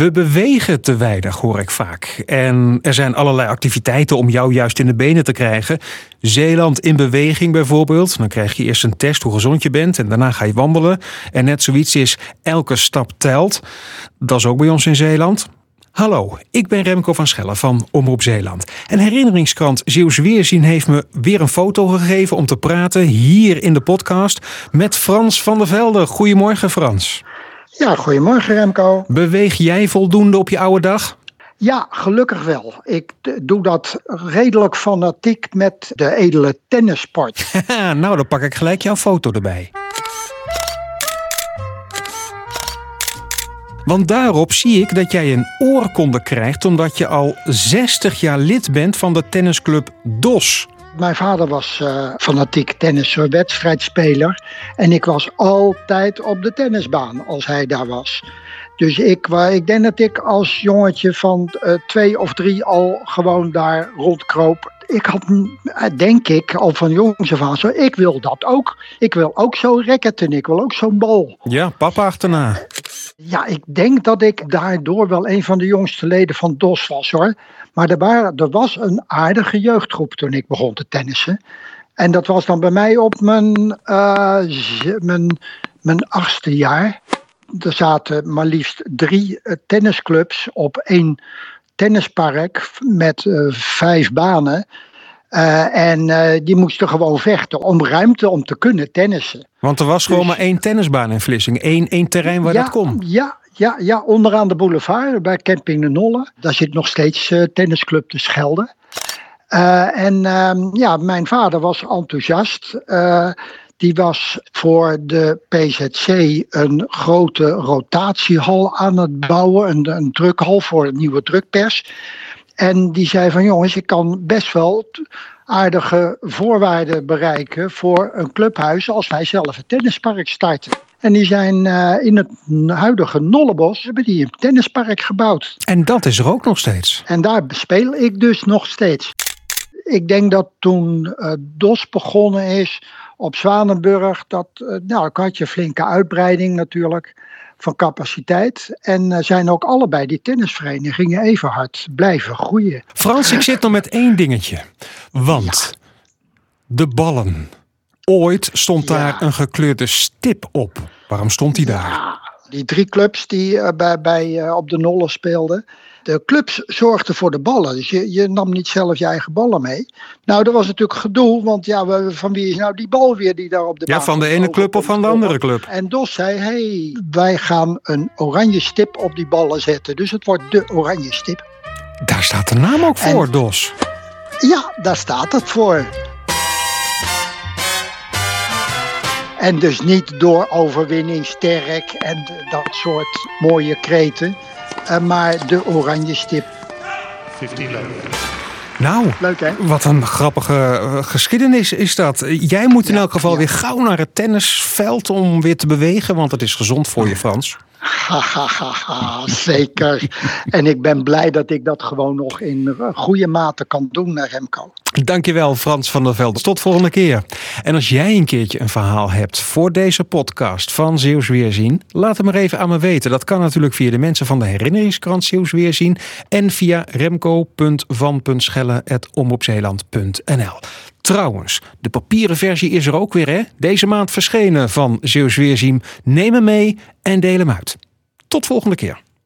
We bewegen te weinig, hoor ik vaak. En er zijn allerlei activiteiten om jou juist in de benen te krijgen. Zeeland in beweging bijvoorbeeld. Dan krijg je eerst een test hoe gezond je bent en daarna ga je wandelen. En net zoiets is elke stap telt. Dat is ook bij ons in Zeeland. Hallo, ik ben Remco van Schellen van Omroep Zeeland. En herinneringskrant Zeeuws Weerzien heeft me weer een foto gegeven om te praten hier in de podcast met Frans van der Velde. Goedemorgen Frans. Ja, goedemorgen Remco. Beweeg jij voldoende op je oude dag? Ja, gelukkig wel. Ik doe dat redelijk fanatiek met de edele tennissport. nou, dan pak ik gelijk jouw foto erbij. Want daarop zie ik dat jij een oorkonde krijgt omdat je al 60 jaar lid bent van de tennisclub DOS. Mijn vader was uh, fanatiek tennisser, wedstrijdspeler. En ik was altijd op de tennisbaan als hij daar was. Dus ik, ik denk dat ik als jongetje van uh, twee of drie al gewoon daar rondkroop. Ik had, eh, denk ik, al van jongs af aan zo, ik wil dat ook. Ik wil ook zo racketten, ik wil ook zo'n bal. Ja, papa achterna. Ja, ik denk dat ik daardoor wel een van de jongste leden van DOS was hoor. Maar er, was een aardige jeugdgroep toen ik begon te tennissen. En dat was dan bij mij op mijn, uh, mijn, mijn achtste jaar. Er zaten maar liefst drie uh, tennisclubs op één tennispark met uh, vijf banen. Uh, en uh, die moesten gewoon vechten om ruimte om te kunnen tennissen. Want er was gewoon dus, maar één tennisbaan in Vlissingen. Één, één terrein waar ja, dat kon. Ja, ja, ja, onderaan de boulevard bij Camping de Nolle. Daar zit nog steeds uh, tennisclub de Schelde. en ehm, ja, mijn vader was enthousiast. die was voor de PZC een grote rotatiehal aan het bouwen. Een, een drukhal voor een nieuwe drukpers. En die zei van jongens, ik kan best wel aardige voorwaarden bereiken voor een clubhuis als wij zelf een tennispark starten. En die zijn uh, in het huidige Nollebos hebben die een tennispark gebouwd. En dat is er ook nog steeds. En daar speel ik dus nog steeds. Ik denk dat toen uh, DOS begonnen is op Zwanenburg, dat uh, nou, had je flinke uitbreiding natuurlijk van capaciteit. En zijn ook allebei die tennisverenigingen even hard blijven groeien. Frans, ik zit nog met één dingetje. Want ja. de ballen. Ooit stond ja. daar een gekleurde stip op. Waarom stond die daar? Ja, die drie clubs die uh, bij, bij, uh, op de Nolle speelden. De clubs zorgden voor de ballen. Dus je, je nam niet zelf je eigen ballen mee. Nou, dat was natuurlijk gedoe. Want ja, we, van wie is nou die bal weer die daar op de Ja, van de ene club of van de andere club. En Dos zei, hey, wij gaan een oranje stip op die ballen zetten. Dus het wordt de oranje stip. Daar staat de naam ook voor, en, Dos. Ja, daar staat het voor. En dus niet door overwinning sterk en dat soort mooie kreten. Uh, maar de oranje stip. 15 leuk. Nou, Leuk, hè? wat een grappige uh, geschiedenis is dat. Jij moet in ja, elk geval ja. weer gauw naar het tennisveld om weer te bewegen, want het is gezond voor je, Frans. Ha, ha, ha, ha, zeker. en ik ben blij dat ik dat gewoon nog in goede mate kan doen, Remco. Dankjewel, Frans van der Velde. Tot volgende keer. En als jij een keertje een verhaal hebt voor deze podcast van Zeeuws Weerzien, laat het maar even aan me weten. Dat kan natuurlijk via de mensen van de herinneringskrant Zeeuws Weerzien en via remco.van.schellen.omroepzeeland.nl. Trouwens, de papieren versie is er ook weer, hè? Deze maand verschenen van Zeeuws Weerzien. Neem hem mee en deel hem uit. Tot volgende keer.